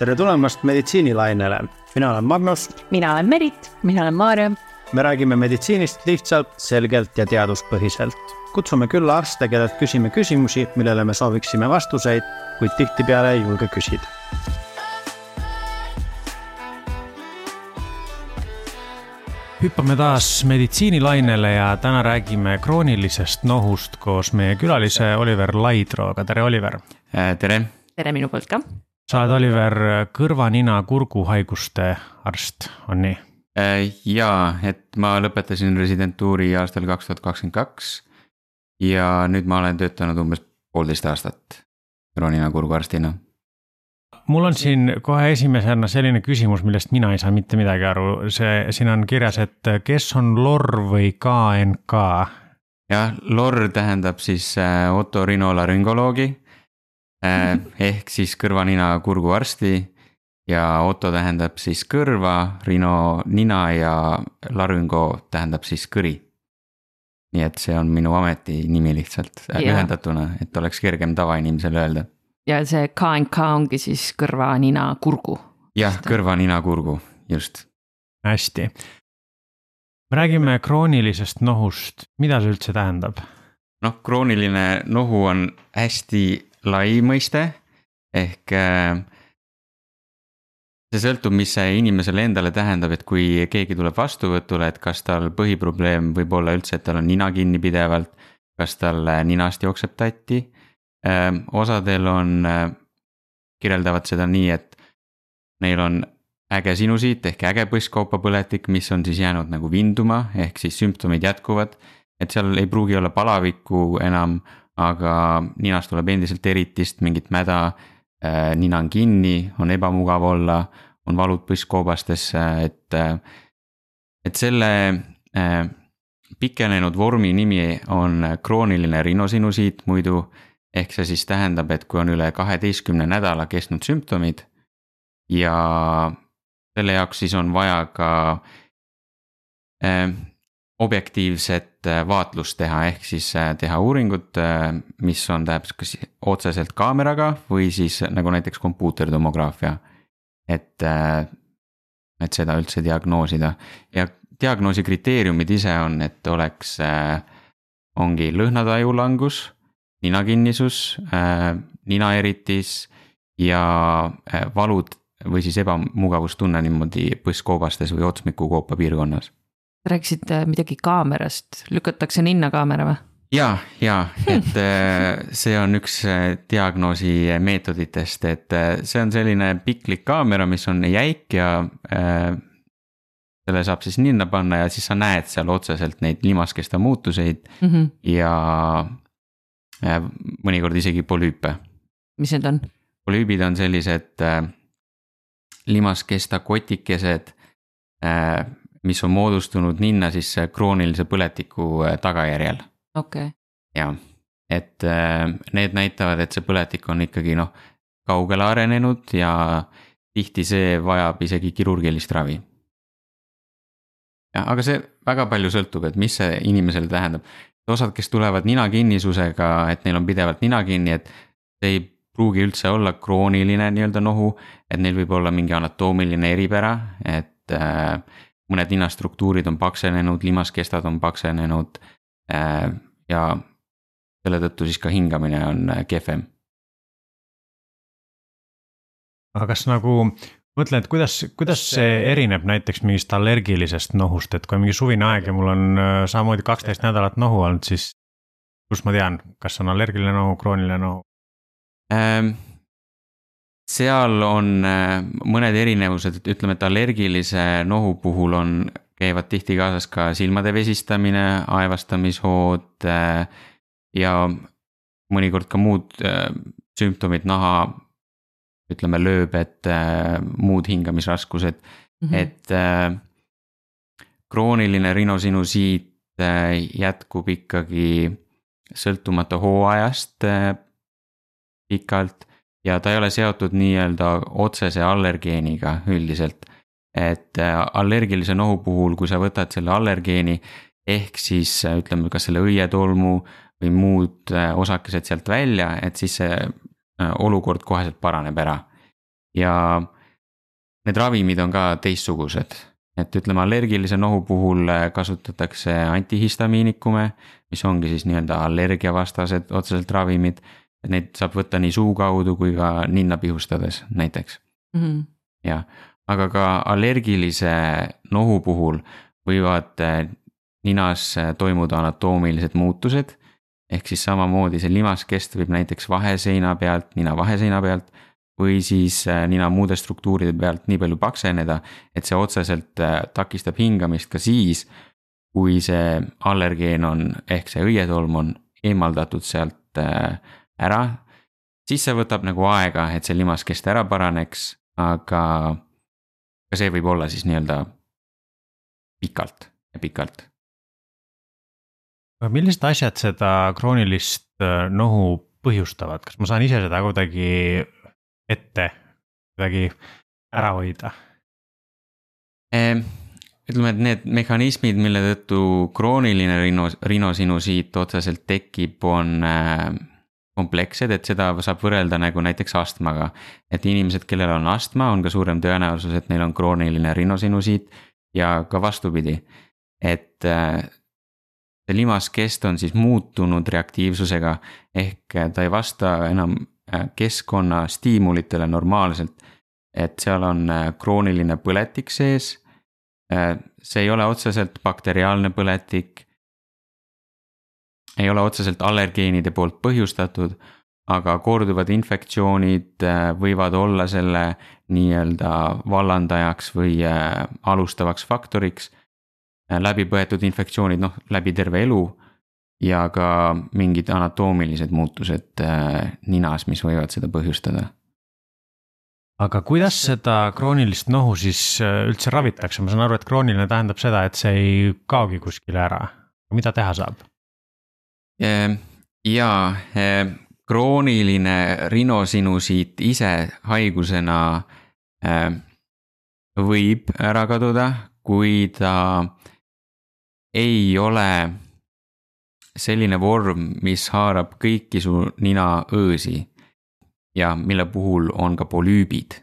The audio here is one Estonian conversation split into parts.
tere tulemast meditsiinilainele, mina olen Magnus. mina olen Merit. mina olen Maarja. me räägime meditsiinist lihtsalt, selgelt ja teaduspõhiselt. kutsume külla arste, kellelt küsime küsimusi, millele me sooviksime vastuseid, kuid tihtipeale ei julge küsida. hüppame taas meditsiinilainele ja täna räägime kroonilisest nohust koos meie külalise Oliver Laidroga, tere Oliver. tere. tere minu poolt ka sa oled, Oliver, kõrva-nina-kurguhaiguste arst, on nii? Äh, jaa, et ma lõpetasin residentuuri aastal kaks tuhat kakskümmend kaks. ja nüüd ma olen töötanud umbes poolteist aastat kõrva-nina-kurguarstina. mul on siin kohe esimesena selline küsimus, millest mina ei saa mitte midagi aru, see, siin on kirjas, et kes on LOR või KNK? jah, LOR tähendab siis äh, otorinolaringoloogi ehk siis kõrva-nina-kurguarsti ja Otto tähendab siis kõrva, Rino nina ja Laryngo tähendab siis kõri. nii et see on minu ametinimi lihtsalt ja. ühendatuna, et oleks kergem tavainimesel öelda. ja see KNK ongi siis kõrva-nina-kurgu. jah, kõrva-nina-kurgu, just. hästi. me räägime kroonilisest nohust, mida see üldse tähendab? noh, krooniline nohu on hästi lai mõiste ehk äh, see sõltub, mis see inimesele endale tähendab, et kui keegi tuleb vastuvõtule, et kas tal põhiprobleem võib olla üldse, et tal on nina kinni pidevalt, kas tal äh, ninast jookseb tatti. Äh, osadel on, kirjeldavad seda nii, et neil on äge sinusiit ehk äge põsskaupapõletik, mis on siis jäänud nagu vinduma, ehk siis sümptomid jätkuvad. et seal ei pruugi olla palavikku enam aga ninast tuleb endiselt eritist, mingit mäda, äh, nina on kinni, on ebamugav olla, on valud põsskoobastesse, et, äh, et selle äh, pikenenud vormi nimi on krooniline rinosinusiit muidu. ehk see siis tähendab, et kui on üle kaheteistkümne nädala kestnud sümptomid ja selle jaoks siis on vaja ka objektiivset äh, vaatlust teha, ehk siis äh, teha uuringut, äh, mis on tähendab kas otseselt kaameraga või siis nagu näiteks kompuutertomograafia. et, et seda üldse diagnoosida ja diagnoosi kriteeriumid ise on, et oleks, ongi lõhnataju langus, ninakinnisus, ninaeritis ja valud või siis ebamugavustunne niimoodi põsskoobastes või otsmikukoopa piirkonnas rääkisid äh, midagi kaamerast, lükatakse ninna kaamera või? ja, ja, et äh, see on üks äh, diagnoosi meetoditest, et see on selline piklik kaamera, mis on jäik ja äh, selle saab siis ninna panna ja siis sa näed seal otseselt neid limaskesta muutuseid mm -hmm. ja äh, mõnikord isegi polüüpe. mis need on? polüübid on sellised äh, limaskesta kotikesed mis on moodustunud ninna siis äh, kroonilise põletiku äh, tagajärjel. okei okay.. jah, et äh, need näitavad, et see põletik on ikkagi noh, kaugele arenenud ja tihti see vajab isegi kirurgilist ravi. aga see väga palju sõltub, et mis see inimesele tähendab. osad, kes tulevad ninakinnisusega, et neil on pidevalt nina kinni, et see ei pruugi üldse olla krooniline nii-öelda nohu, et neil võib olla mingi anatoomiline eripära, et äh, mõned ninastruktuurid on paksenenud, limaskestad on paksenenud äh, ja selle tõttu siis ka hingamine on äh, kehvem. aga kas nagu, mõtlen, et kuidas, kuidas see erineb näiteks mingist allergilisest nohust, et kui on mingi suvine aeg ja mul on äh, samamoodi kaksteist nädalat nohu olnud, siis kust ma tean, kas on allergiline nohu, krooniline nohu ähm,? Seal on äh, mõned erinevused, et ütleme, et allergilise nohu puhul on, käivad tihti kaasas ka silmade vesistamine, aevastamishood äh, ja mõnikord ka muud äh, sümptomid, naha, ütleme, lööbed, muud hingamisraskused. Mm, -hmm. et krooniline rinosinusiit jätkub ikkagi sõltumata hooajast pikalt ja ta ei ole seotud nii-öelda otsese allergeeniga üldiselt. et äh, allergilise nohu puhul, kui sa võtad selle allergeeni ehk siis äh, ütleme, kas selle õietolmu või muud äh, osakesed sealt välja, et siis see olukord koheselt paraneb ära. ja need ravimid on ka teistsugused, et ütleme, allergilise nohu puhul kasutatakse antihistamiinikume, mis ongi siis nii-öelda allergiavastased otseselt ravimid. Et neid saab võtta nii suu kaudu kui ka ninna pihustades näiteks mm. -hmm. jah, aga ka allergilise nohu puhul võivad ninas toimuda anatoomilised muutused. ehk siis samamoodi see limaskest võib näiteks vaheseina pealt, nina vaheseina pealt või siis äh, nina muude struktuuride pealt nii palju pakseneda, et see otseselt takistab hingamist ka siis, kui see allergeen on, ehk see õietolm on eemaldatud sealt äh, ära. siis see võtab nagu aega, et see limaskest ära paraneks, aga ka see võib olla siis nii-öelda pikalt ja pikalt aga millised asjad seda kroonilist äh, nohu põhjustavad, kas ma saan ise seda kuidagi ette, kuidagi ära hoida? Ehm, ütleme, et need mehhanismid, mille tõttu krooniline rinos, rinosinusiit otseselt tekib, on äh, komplekssed, et seda saab võrrelda nagu näiteks astmaga. et inimesed, kellel on astma, on ka suurem tõenäosus, et neil on krooniline rinosinusiit ja ka vastupidi. et äh, see limaskest on siis muutunud reaktiivsusega ehk ta ei vasta enam äh, keskkonna stiimulitele normaalselt. et seal on äh, krooniline põletik sees. Äh, see ei ole otseselt bakteriaalne põletik. Ei ole otseselt allergeenide poolt põhjustatud, aga korduvad infektsioonid võivad olla selle nii-öelda vallandajaks või alustavaks faktoriks Äh, läbipõetud infektsioonid, noh, läbi terve elu. ja ka mingid anatoomilised muutused äh, ninas, mis võivad seda põhjustada. aga kuidas seda kroonilist nohu siis äh, üldse ravitakse, ma saan aru, et krooniline tähendab seda, et see ei kaogi kuskile ära, mida teha saab? Ehm, jaa, ehm, krooniline rinosinusiit ise haigusena ehm, võib ära kaduda, kui ta ei ole selline vorm, mis haarab kõiki su ninaõõsi ja mille puhul on ka polüübid.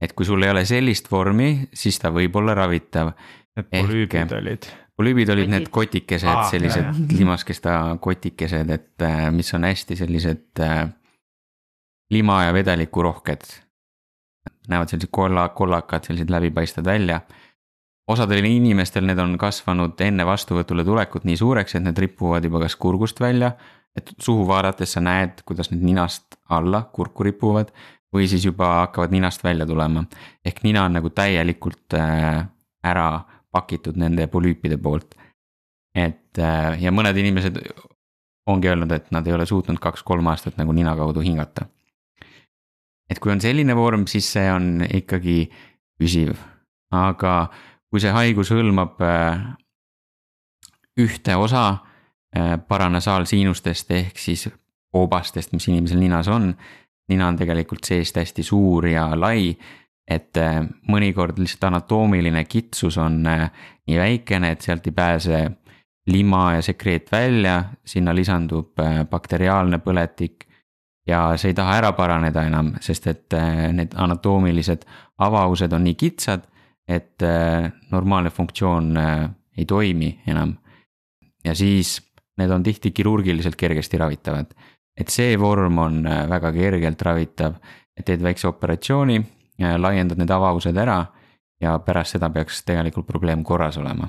et kui sul ei ole sellist vormi, siis ta võib olla ravitav. Need polüübid olid? Polüübid olid need kotikesed ah,, sellised limaskesta kotikesed, et äh, mis on hästi sellised äh, lima ja vedeliku rohked. näevad sellised kolla, kollakad, sellised läbipaistvad välja osadel inimestel need on kasvanud enne vastuvõtule tulekut nii suureks, et need ripuvad juba kas kurgust välja. et suhu vaadates sa näed, kuidas need ninast alla kurku ripuvad või siis juba hakkavad ninast välja tulema. ehk nina on nagu täielikult äh, ära pakitud nende polüüpide poolt. et äh, ja mõned inimesed ongi öelnud, et nad ei ole suutnud kaks-kolm aastat nagu nina kaudu hingata. et kui on selline vorm, siis see on ikkagi püsiv, aga kui see haigus hõlmab äh, ühte osa äh, paranasaalsiinustest ehk siis koobastest, mis inimesel ninas on. nina on tegelikult seest hästi suur ja lai, et äh, mõnikord lihtsalt anatoomiline kitsus on nii väikene, et sealt ei pääse lima ja sekreet välja, sinna lisandub bakteriaalne põletik ja see ei taha ära paraneda enam, sest et need anatoomilised avavused on nii kitsad et äh, normaalne funktsioon äh, ei toimi enam. ja siis need on tihti kirurgiliselt kergesti ravitavad. et see vorm on äh, väga kergelt ravitav, et teed väikse operatsiooni, laiendad need avavused ära ja pärast seda peaks tegelikult probleem korras olema.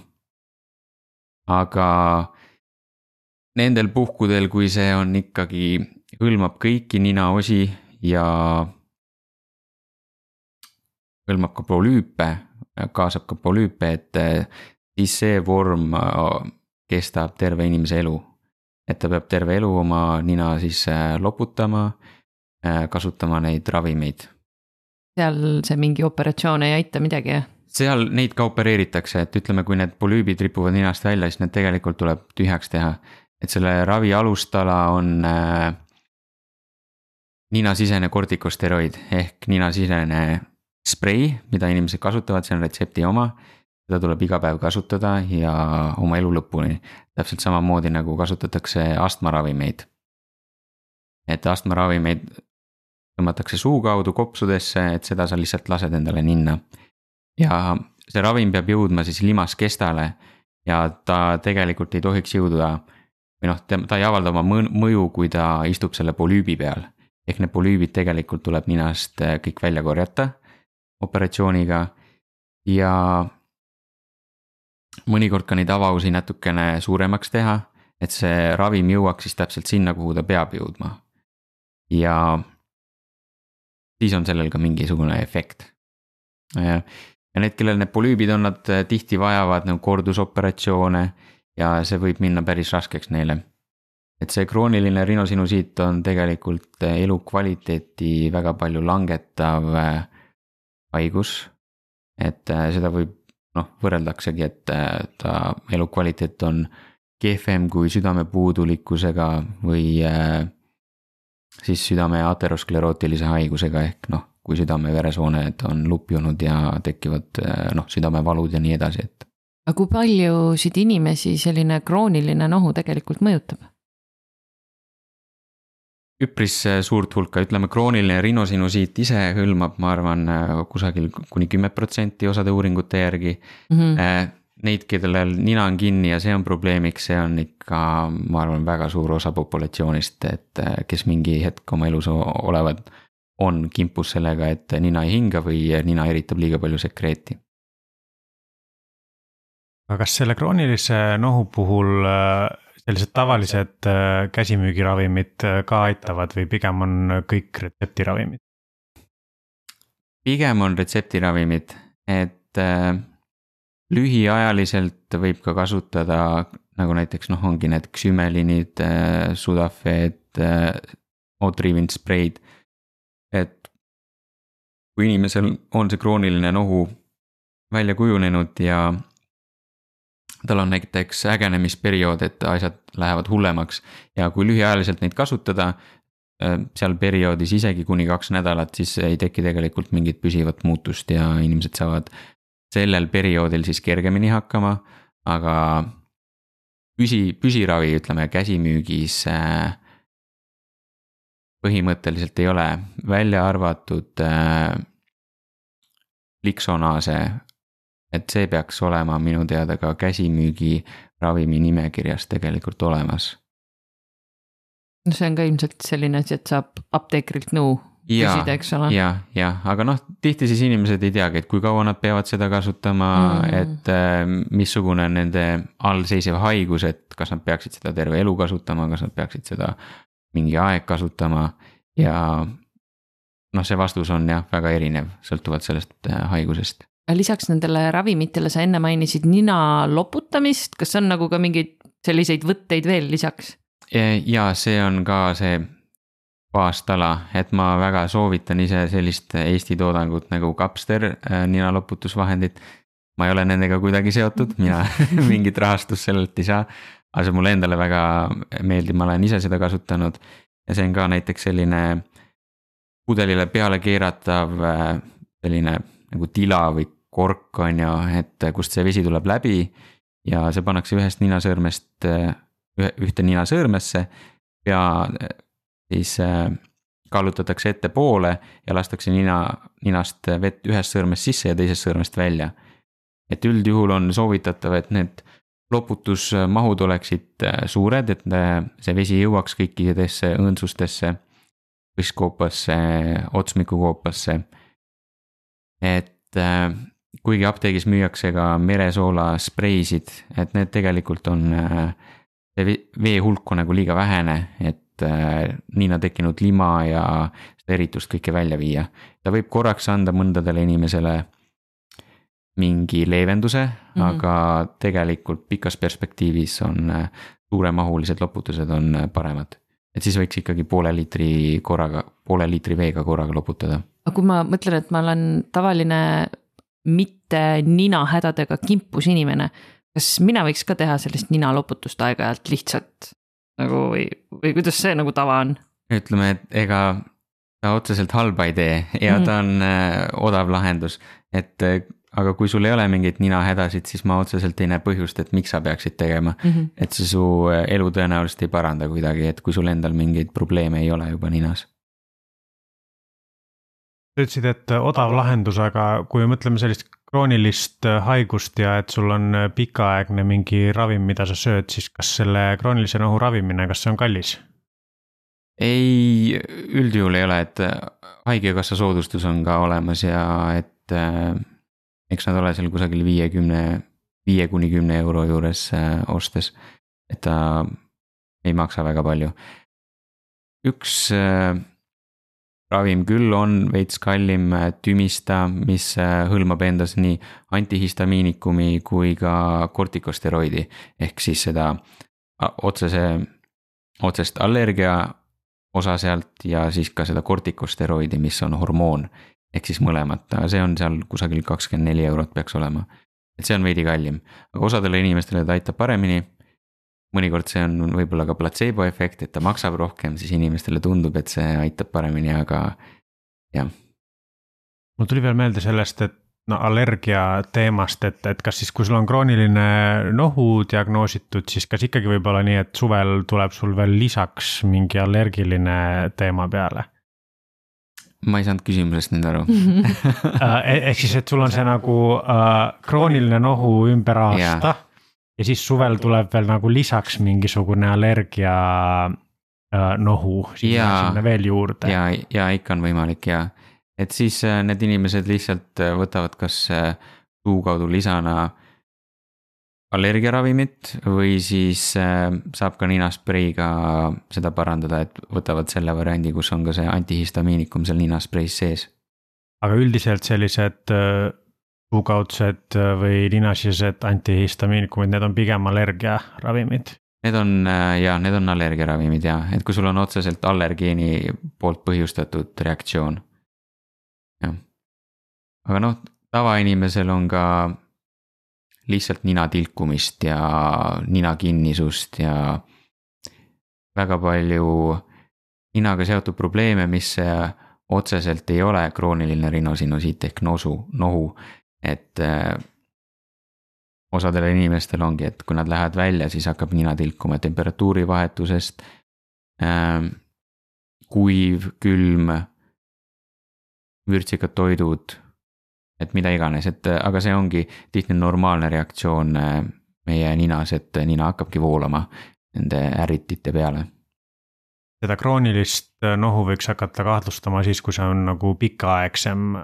aga nendel puhkudel, kui see on ikkagi, hõlmab kõiki ninaosi ja hõlmab ka polüüpe kaasab ka polüüpe, et eh, siis see vorm eh, kestab terve inimese elu. et ta peab terve elu oma nina siis loputama, kasutama neid ravimeid. Seal see mingi operatsioon ei aita midagi, seal neid ka opereeritakse, et ütleme, kui need polüübid ripuvad ninast välja, siis need tegelikult tuleb tühjaks teha. et selle ravi alustala on äh, ninasisene kortikosteroid ehk ninasisene sprei, mida inimesed kasutavad, see on retsepti oma. seda tuleb iga päev kasutada ja oma elu lõpuni, täpselt samamoodi nagu kasutatakse astmaravimeid. et astmaravimeid tõmmatakse suu kaudu kopsudesse, et seda sa lihtsalt lased endale ninna. ja see ravim peab jõudma siis limaskestale ja ta tegelikult ei tohiks jõuda või noh, ta ei avalda oma mõju, kui ta istub selle polüübi peal. ehk need polüübid tegelikult tuleb ninast äh, kõik välja korjata operatsiooniga ja mõnikord ka neid avausi natukene suuremaks teha, et see ravim jõuaks siis täpselt sinna, kuhu ta peab jõudma. ja siis on sellel ka mingisugune efekt. ja need, kellel need polüübid on, nad tihti vajavad nagu kordusoperatsioone ja see võib minna päris raskeks neile. et see krooniline rinosinusiit on tegelikult elukvaliteeti väga palju langetav äh, haigus. et äh, seda võib noh, võrreldaksegi, et äh, ta elukvaliteet on kehvem kui südame puudulikkusega või siis südame aterosklerootilise haigusega ehk noh, kui südame-veresooned on lupjunud ja tekivad noh, südamevalud ja nii edasi, et aga kui paljusid inimesi selline krooniline nohu tegelikult mõjutab? üpris äh, suurt hulka, ütleme krooniline rinosinusiit ise hõlmab, ma arvan, äh, kusagil kuni kümme protsenti osade uuringute järgi mm. -hmm. Neid, kellel nina on kinni ja see on probleemiks, see on ikka, ma arvan, väga suur osa populatsioonist, et kes mingi hetk oma elus olevad, on kimpus sellega, et nina ei hinga või nina eritab liiga palju sekreeti aga kas selle kroonilise nohu puhul äh, sellised tavalised äh, käsimüügiravimid ka aitavad või pigem on kõik retseptiravimid? pigem on retseptiravimid, et lühiajaliselt võib ka kasutada nagu näiteks noh, ongi need ksümelinid äh,, sudafeed äh,, otrivin spreid. et kui inimesel on see krooniline nohu välja kujunenud ja tal on näiteks ägenemisperiood, et asjad lähevad hullemaks ja kui lühiajaliselt neid kasutada, äh, seal perioodis isegi kuni kaks nädalat, siis ei teki tegelikult mingit püsivat muutust ja inimesed saavad sellel perioodil siis kergemini hakkama, aga püsi, püsiravi, ütleme käsimüügis äh, põhimõtteliselt ei ole, välja arvatud äh, liksonaase et see peaks olema minu teada ka käsimüügi ravimi nimekirjas tegelikult olemas. no see on ka ilmselt selline asi, et saab apteekrilt nõu küsida, eks ole. ja, ja, aga noh, tihti siis inimesed ei teagi, et kui kaua nad peavad seda kasutama mm., et äh, missugune on nende allseisev haigus, et kas nad peaksid seda terve elu kasutama, kas nad peaksid seda mingi aeg kasutama ja noh, see vastus on jah, väga erinev, sõltuvalt sellest äh, haigusest lisaks nendele ravimitele sa enne mainisid nina loputamist, kas on nagu ka mingeid selliseid võtteid veel lisaks? ja see on ka see baastala, et ma väga soovitan ise sellist Eesti toodangut nagu Kapster äh, ninaloputusvahendit. ma ei ole nendega kuidagi seotud, mina mingit rahastust sellelt ei saa. aga see mulle endale väga meeldib, ma olen ise seda kasutanud ja see on ka näiteks selline pudelile peale keeratav äh, selline nagu tila või kork on ju, et kust see vesi tuleb läbi. ja see pannakse ühest ninasõõrmest ühte ninasõõrmesse. ja siis äh, kallutatakse ettepoole ja lastakse nina, ninast vett ühest sõõrmest sisse ja teisest sõõrmest välja. et üldjuhul on soovitatav, et need loputusmahud oleksid äh, suured, et äh, see vesi jõuaks kõikidesse õõnsustesse, võskkoopasse, otsmikukoopasse. et kuigi apteegis müüakse ka meresoola spreisid, et need tegelikult on, see vee hulk on nagu liiga vähene, et äh, niina tekkinud lima ja seda eritust kõike välja viia. ta võib korraks anda mõndadele inimesele mingi leevenduse mm, -hmm. aga tegelikult pikas perspektiivis on äh, suuremahulised loputused on paremad. et siis võiks ikkagi poole liitri korraga, poole liitri veega korraga loputada. aga kui ma mõtlen, et ma olen tavaline mitte ninahädadega kimpus inimene. kas mina võiks ka teha sellist ninaloputust aeg-ajalt lihtsalt nagu või, või kuidas see nagu tava on? ütleme, et ega ta otseselt halba ei tee ja mm. ta on äh, odav lahendus, et äh, aga kui sul ei ole mingeid ninahädasid, siis ma otseselt ei näe põhjust, et miks sa peaksid tegema mm. -hmm. et see su äh, elu tõenäoliselt ei paranda kuidagi, et kui sul endal mingeid probleeme ei ole juba ninas sa ütlesid, et odav lahendus, aga kui mõtleme sellist kroonilist haigust ja et sul on pikaaegne mingi ravim, mida sa sööd, siis kas selle kroonilise nohu ravimine, kas see on kallis? ei, üldjuhul ei ole, et haigekassa soodustus on ka olemas ja et äh, eks nad ole seal kusagil viiekümne, viie kuni kümne euro juures äh, ostes. et ta ei maksa väga palju. üks äh, ravim küll on veits kallim, Tümista, mis hõlmab endas nii antihistamiinikumi kui ka kortikosteroidi. ehk siis seda otsese, otsest allergia osa sealt ja siis ka seda kortikosteroidi, mis on hormoon. ehk siis mõlemat, see on seal kusagil kakskümmend neli eurot peaks olema. et see on veidi kallim, aga osadele inimestele ta aitab paremini. Mõnikord see on võib-olla ka platseebo efekt, et ta maksab rohkem, siis inimestele tundub, et see aitab paremini, aga jah. mul tuli veel meelde sellest, et no allergia teemast, et, et kas siis, kui sul on krooniline nohu diagnoositud, siis kas ikkagi võib olla nii, et suvel tuleb sul veel lisaks mingi allergiline teema peale? ma ei saanud küsimusest nüüd aru äh, e-, ehk siis, et sul on see nagu äh, krooniline nohu ümber aasta. Ja siis suvel tuleb veel nagu lisaks mingisugune allergia äh, nohu sinna, sinna veel juurde. ja, ja ikka on võimalik ja et siis äh, need inimesed lihtsalt äh, võtavad kas äh, suu kaudu lisana allergiaravimit või siis saab ka ninaspreiga seda parandada, et võtavad selle variandi, kus on ka see antihistamiinikum seal ninaspreis sees. aga üldiselt sellised suukaudsed või ninasisesed antihistamiinikumid, need on pigem allergiaravimid? Need on ja, need on allergiaravimid ja, et kui sul on otseselt allergeeni poolt põhjustatud reaktsioon. Jah, aga noh, tavainimesel on ka lihtsalt nina tilkumist ja nina kinnisust ja väga palju ninaga seotud probleeme, mis otseselt ei ole krooniline rinosinusiit ehk nosu, nohu, et äh, osadel inimestel ongi, et kui nad lähevad välja, siis hakkab nina tilkuma temperatuuri vahetusest äh,. kuiv, külm vürtsikad toidud, et mida iganes, et aga see ongi tihti normaalne reaktsioon äh, meie ninas, et nina hakkabki voolama nende ärritite peale. seda kroonilist äh, nohu võiks hakata kahtlustama siis, kui see on nagu pikaaegsem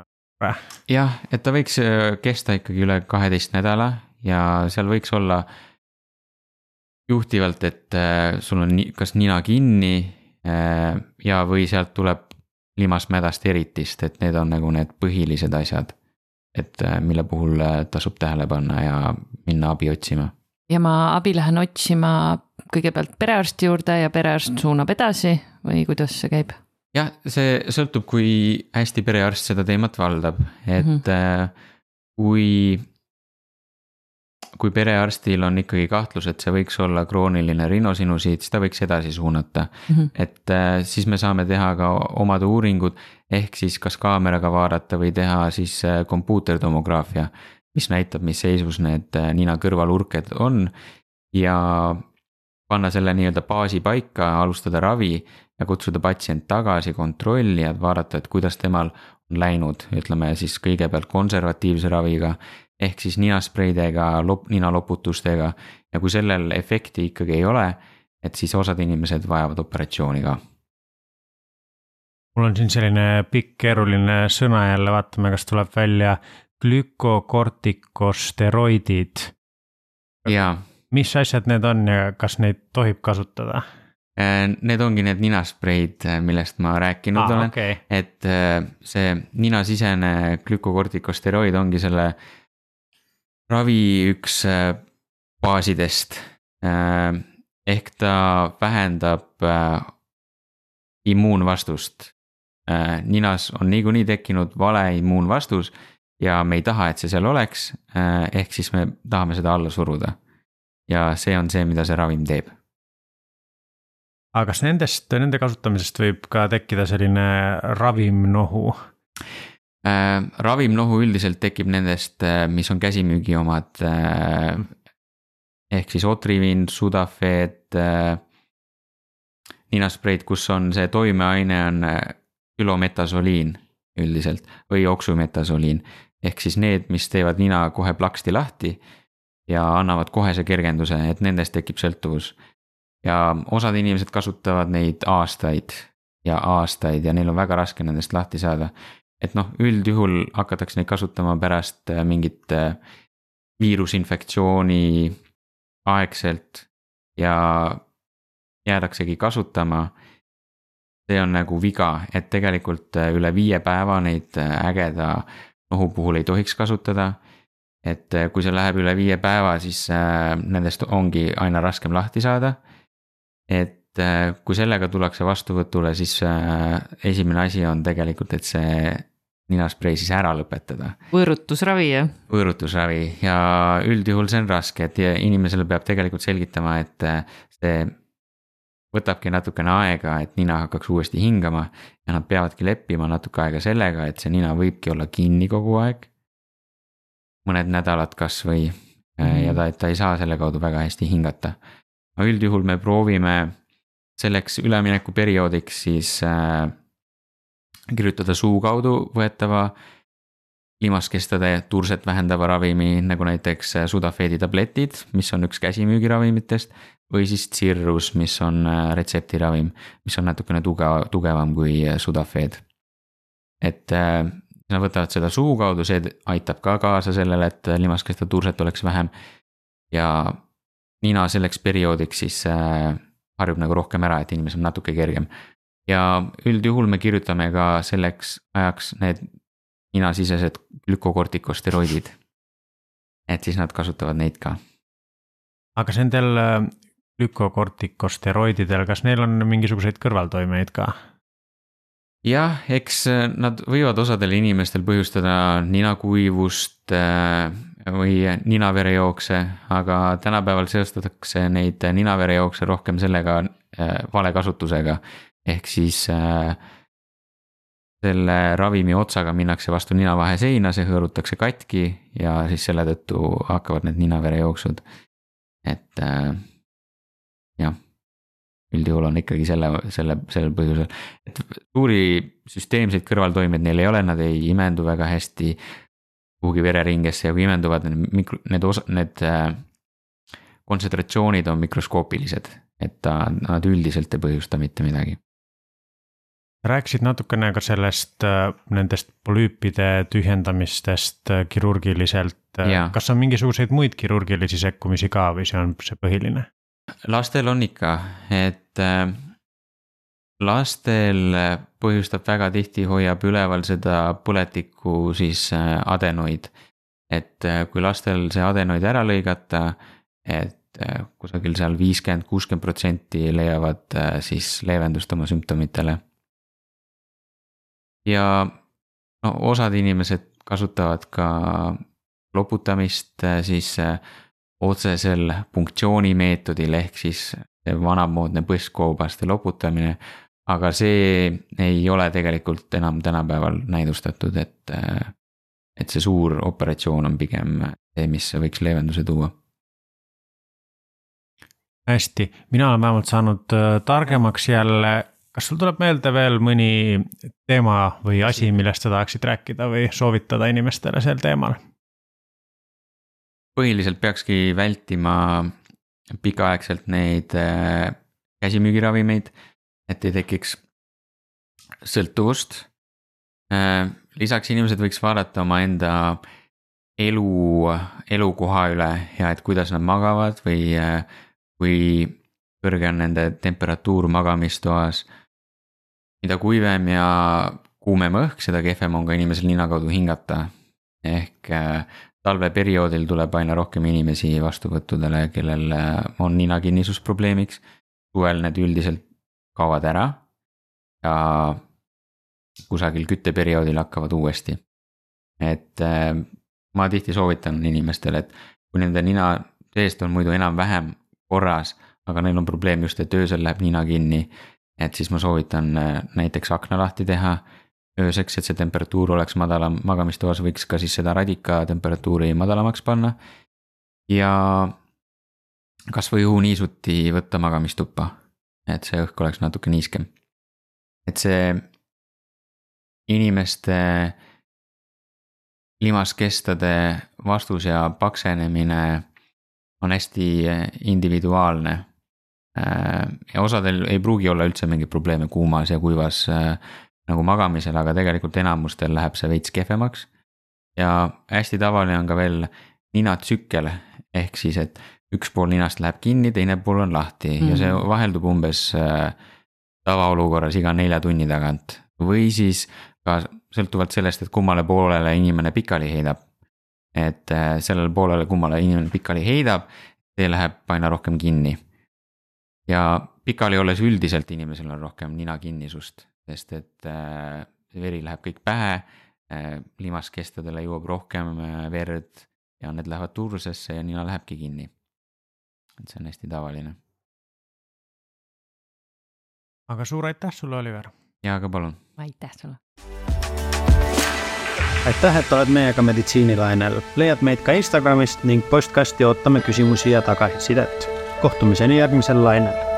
jah, et ta võiks äh, kesta ikkagi üle kaheteist nädala ja seal võiks olla juhtivalt, et sul on kas nina kinni ja, või sealt tuleb limasmädast eritist, et need on nagu need põhilised asjad. et äh, mille puhul äh, tasub tähele panna ja minna abi otsima. ja ma abi lähen otsima kõigepealt perearsti juurde ja perearst suunab edasi või kuidas see käib? Jah, see sõltub, kui hästi perearst seda teemat valdab, et mm -hmm. kui kui perearstil on ikkagi kahtlus, et see võiks olla krooniline rinosinusiit, siis ta võiks edasi suunata mm. -hmm. et äh, siis me saame teha ka omad uuringud, ehk siis kas kaameraga vaadata või teha siis äh, kompuutertomograafia. mis näitab, mis seisus need äh, nina kõrvalurked on ja panna selle nii-öelda baasi paika, alustada ravi ja kutsuda patsient tagasi kontrolli, et vaadata, et kuidas temal on läinud, ütleme siis kõigepealt konservatiivse raviga ehk siis ninaspreidega, lop-, ninaloputustega ja kui sellel efekti ikkagi ei ole, et siis osad inimesed vajavad operatsiooni ka. mul on siin selline pikk keeruline sõna jälle, vaatame, kas tuleb välja glükokortikosteroidid. jaa. mis asjad need on ja kas neid tohib kasutada? Äh, need ongi need ninaspreid, millest ma rääkinud ah, olen okay., et äh, see ninasisene glükokortikosteroid ongi selle ravi üks äh, baasidest. Äh, ehk ta vähendab äh, immuunvastust. ninas on niikuinii tekkinud vale immuunvastus ja me ei taha, et see seal oleks. ehk siis me tahame seda alla suruda. ja see on see, mida see ravim teeb. Aga kas nendest, nende kasutamisest võib ka tekkida selline ravimnohu? äh,. ravimnohu üldiselt tekib nendest, äh, mis on käsimüügi omad äh,. ehk siis Otrivin, Sudafed ninaspreid, kus on see toimeaine on külometasoliin üldiselt või oksümetasoliin. ehk siis need, mis teevad nina kohe plaksti lahti ja annavad kohese kergenduse, et nendest tekib sõltuvus. Ja osad inimesed kasutavad neid aastaid ja aastaid ja neil on väga raske nendest lahti saada. et noh, üldjuhul hakatakse neid kasutama pärast äh, mingit äh, viirusinfektsiooni aegselt ja jäädaksegi kasutama see on nagu viga, et tegelikult äh, üle viie päeva neid ägeda nohu puhul ei tohiks kasutada. et kui see läheb üle viie päeva, siis nendest ongi aina raskem lahti saada. Et kui sellega tullakse vastuvõtule, siis esimene asi on tegelikult, et see ninasprei siis ära lõpetada. võõrutusravi jah? võõrutusravi ja üldjuhul see on raske, et inimesele peab tegelikult selgitama, et äh, see võtabki natukene aega, et nina hakkaks uuesti hingama ja nad peavadki leppima natuke aega sellega, et see nina võibki olla kinni kogu aeg. mõned nädalad kasvõi ja ta, et ta ei saa selle kaudu väga hästi hingata. No üldjuhul me proovime selleks üleminekuperioodiks siis äh, kirjutada suu kaudu võetava limaskestade turset vähendava ravimi, nagu näiteks Sudafeedi tabletid, mis on üks käsimüügiravimitest. või siis Cirrus, mis on äh, retseptiravim, mis on natukene tugev, tugevam kui äh, Sudafed. et äh, nad võtavad seda suu kaudu, see aitab ka kaasa sellele, et limaskestade turset oleks vähem. ja nina selleks perioodiks siis harjub nagu rohkem ära, et inimesel on natuke kergem ja üldjuhul me kirjutame ka selleks ajaks need ninasisesed glükokortikosteroidid. et siis nad kasutavad neid ka. aga kas nendel äh, glükokortikosteroididel, kas neil on mingisuguseid kõrvaltoimeid ka? jah, eks äh, nad võivad osadel inimestel põhjustada ninakuivust äh, või ninaverejookse, aga tänapäeval seostatakse neid ninaverejookse rohkem sellega vale kasutusega. Ehk siis äh, selle ravimi otsaga minnakse vastu ninavahe seina, see hõõrutakse katki ja siis selle tõttu hakkavad need ninaverejooksud. et äh, jah, üldjuhul on ikkagi selle, selle, sellel põhjusel, et suuri süsteemseid kõrvaltoimeid neil ei ole, nad ei imendu väga hästi kuhugi vereringesse ja kui imenduvad, need mikro, need osa, need äh, kontsentratsioonid on mikroskoopilised, et ta, nad üldiselt ei põhjusta mitte midagi rääkisid natukene ka sellest, äh, nendest polüüpide tühjendamistest äh, kirurgiliselt. Kas on mingisuguseid muid kirurgilisi sekkumisi ka või see on see põhiline? lastel on ikka, et lastel põhjustab väga tihti, hoiab üleval seda põletikku siis adenoid. et kui lastel see adenoid ära lõigata, et kusagil seal viiskümmend, kuuskümmend protsenti leiavad siis leevendust oma sümptomitele ja no osad inimesed kasutavad ka loputamist äh, siis äh, otsesel punktsioonimeetodil ehk siis vanamoodne põskkoobaste loputamine. Aga see ei ole tegelikult enam tänapäeval näidustatud, et, äh, et see suur operatsioon on pigem see, mis võiks leevenduse tuua. Hästi, mina olen vähemalt saanud targemaks jälle. Kas sul tuleb meelde veel mõni teema või asi, millest sa tahaksid rääkida või soovitada inimestele sel teemal? põhiliselt peakski vältima pikaaegselt neid äh, käsimüügiravimeid, et ei tekiks sõltuvust. Äh, lisaks inimesed võiks vaadata omaenda elu, elukoha üle ja et kuidas nad magavad või äh, kui kõrge on nende temperatuur magamistoas mida kuivem ja kuumem õhk, seda kehvem on ka inimesel nina kaudu hingata. ehk äh, talveperioodil tuleb aina rohkem inimesi vastuvõttudele, kellel äh, on ninakinnisus probleemiks. suvel need üldiselt kaovad ära ja kusagil kütteperioodil hakkavad uuesti. et äh, ma tihti soovitan inimestele, et kui nende nina seest on muidu enam-vähem korras, aga neil on probleem just, et öösel läheb nina kinni et siis ma soovitan äh, näiteks akna lahti teha ööseks, et see temperatuur oleks madalam, magamistoas võiks ka siis seda radika temperatuuri madalamaks panna. ja kasvõi õhuniisuti võtta magamistuppa, et see õhk oleks natuke niiskem. et see inimeste limaskestade vastus ja paksenemine on hästi individuaalne. ja osadel ei pruugi olla üldse mingeid probleeme kuumas ja kuivas nagu magamisel, aga tegelikult enamustel läheb see veits kehvemaks. ja hästi tavaline on ka veel ninatsükkel, ehk siis, et üks pool ninast läheb kinni, teine pool on lahti mm -hmm. ja see mhm. vaheldub umbes tavaolukorras iga nelja tunni tagant. või siis ka sõltuvalt sellest, et kummale poolele inimene pikali heidab. et äh, sellele poolele, kummale inimene pikali heidab, see läheb aina rohkem kinni. ja pikali olles üldiselt inimesel on rohkem ninakinnisust, sest et äh, see veri läheb kõik pähe, äh, limaskestadele jõuab rohkem verd ja need lähevad tursesse ja nina lähebki kinni. Et see on hästi tavaline. aga suur aitäh sulle, Oliver. ja, aga palun. aitäh sulle aitäh, et oled meiega meditsiinilainel. leiad meid ka Instagramist ning postkasti ootame küsimusi ja tagasisidet. kohtumiseni järgmisel lainel